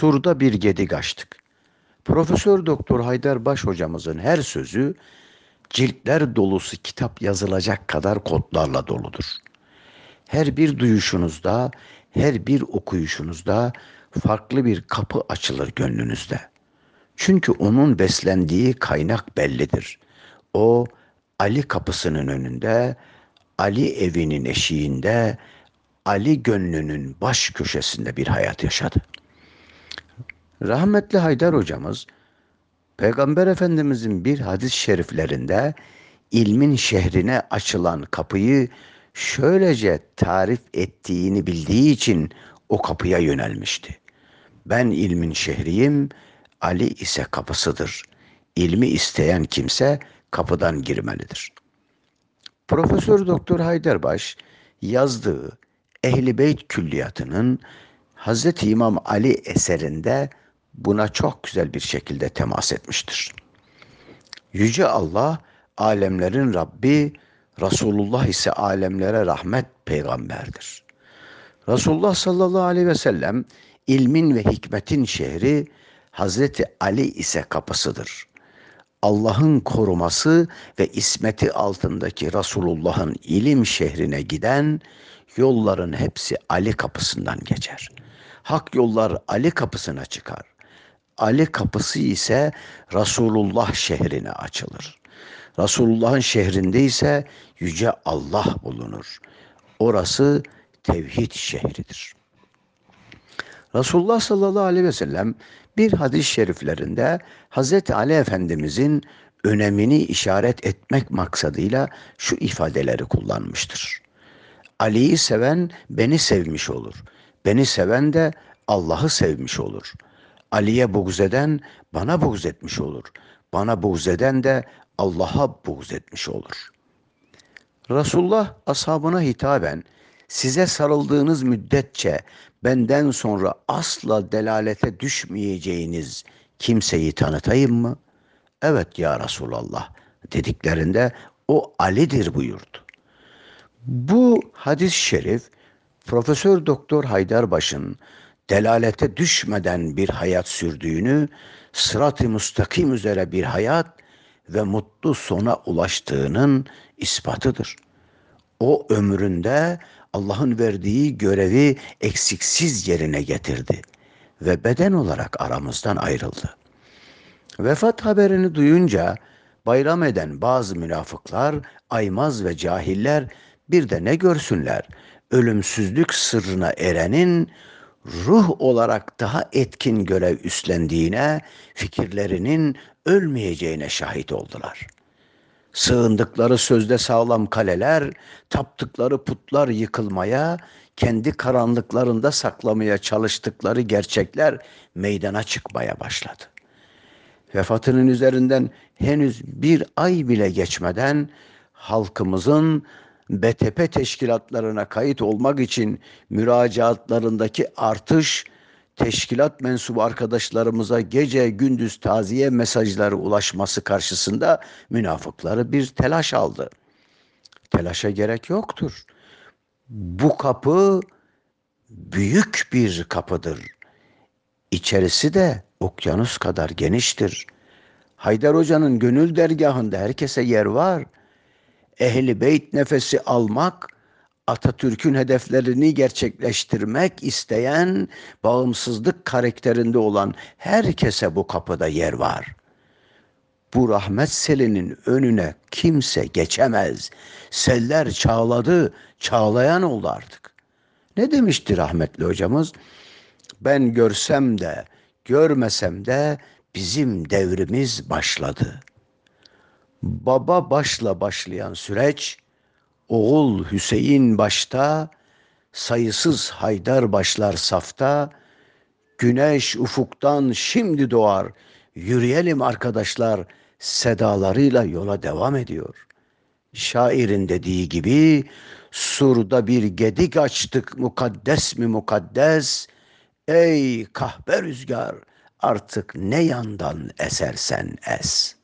surda bir gedik açtık. Profesör Doktor Haydar Baş hocamızın her sözü ciltler dolusu kitap yazılacak kadar kodlarla doludur. Her bir duyuşunuzda, her bir okuyuşunuzda farklı bir kapı açılır gönlünüzde. Çünkü onun beslendiği kaynak bellidir. O Ali kapısının önünde, Ali evinin eşiğinde, Ali gönlünün baş köşesinde bir hayat yaşadı. Rahmetli Haydar hocamız Peygamber Efendimizin bir hadis-i şeriflerinde ilmin şehrine açılan kapıyı şöylece tarif ettiğini bildiği için o kapıya yönelmişti. Ben ilmin şehriyim, Ali ise kapısıdır. İlmi isteyen kimse kapıdan girmelidir. Profesör Doktor Haydarbaş yazdığı Ehli Beyt Külliyatı'nın Hz. İmam Ali eserinde buna çok güzel bir şekilde temas etmiştir. Yüce Allah alemlerin Rabbi, Resulullah ise alemlere rahmet peygamberdir. Resulullah sallallahu aleyhi ve sellem ilmin ve hikmetin şehri Hazreti Ali ise kapısıdır. Allah'ın koruması ve ismeti altındaki Resulullah'ın ilim şehrine giden yolların hepsi Ali kapısından geçer. Hak yollar Ali kapısına çıkar. Ali kapısı ise Resulullah şehrine açılır. Resulullah'ın şehrinde ise yüce Allah bulunur. Orası tevhid şehridir. Resulullah sallallahu aleyhi ve sellem bir hadis-i şeriflerinde Hz. Ali Efendimizin önemini işaret etmek maksadıyla şu ifadeleri kullanmıştır. Ali'yi seven beni sevmiş olur. Beni seven de Allah'ı sevmiş olur. Ali'ye buğz eden bana buğz etmiş olur. Bana buğz eden de Allah'a buğz etmiş olur. Resulullah ashabına hitaben size sarıldığınız müddetçe benden sonra asla delalete düşmeyeceğiniz kimseyi tanıtayım mı? Evet ya Resulallah dediklerinde o Ali'dir buyurdu. Bu hadis-i şerif Profesör Doktor Haydarbaş'ın delalete düşmeden bir hayat sürdüğünü, sırat-ı müstakim üzere bir hayat ve mutlu sona ulaştığının ispatıdır. O ömründe Allah'ın verdiği görevi eksiksiz yerine getirdi ve beden olarak aramızdan ayrıldı. Vefat haberini duyunca bayram eden bazı münafıklar, aymaz ve cahiller bir de ne görsünler? Ölümsüzlük sırrına erenin ruh olarak daha etkin görev üstlendiğine, fikirlerinin ölmeyeceğine şahit oldular. Sığındıkları sözde sağlam kaleler, taptıkları putlar yıkılmaya, kendi karanlıklarında saklamaya çalıştıkları gerçekler meydana çıkmaya başladı. Vefatının üzerinden henüz bir ay bile geçmeden halkımızın BTP teşkilatlarına kayıt olmak için müracaatlarındaki artış teşkilat mensubu arkadaşlarımıza gece gündüz taziye mesajları ulaşması karşısında münafıkları bir telaş aldı. Telaşa gerek yoktur. Bu kapı büyük bir kapıdır. İçerisi de okyanus kadar geniştir. Haydar Hoca'nın gönül dergahında herkese yer var.'' Ehli beyt nefesi almak, Atatürk'ün hedeflerini gerçekleştirmek isteyen, bağımsızlık karakterinde olan herkese bu kapıda yer var. Bu rahmet selinin önüne kimse geçemez. Seller çağladı, çağlayan oldu artık. Ne demişti rahmetli hocamız? Ben görsem de, görmesem de bizim devrimiz başladı.'' Baba başla başlayan süreç, oğul Hüseyin başta, sayısız Haydar başlar safta, güneş ufuktan şimdi doğar, yürüyelim arkadaşlar sedalarıyla yola devam ediyor. Şairin dediği gibi, surda bir gedik açtık mukaddes mi mukaddes, ey kahpe rüzgar artık ne yandan esersen es.''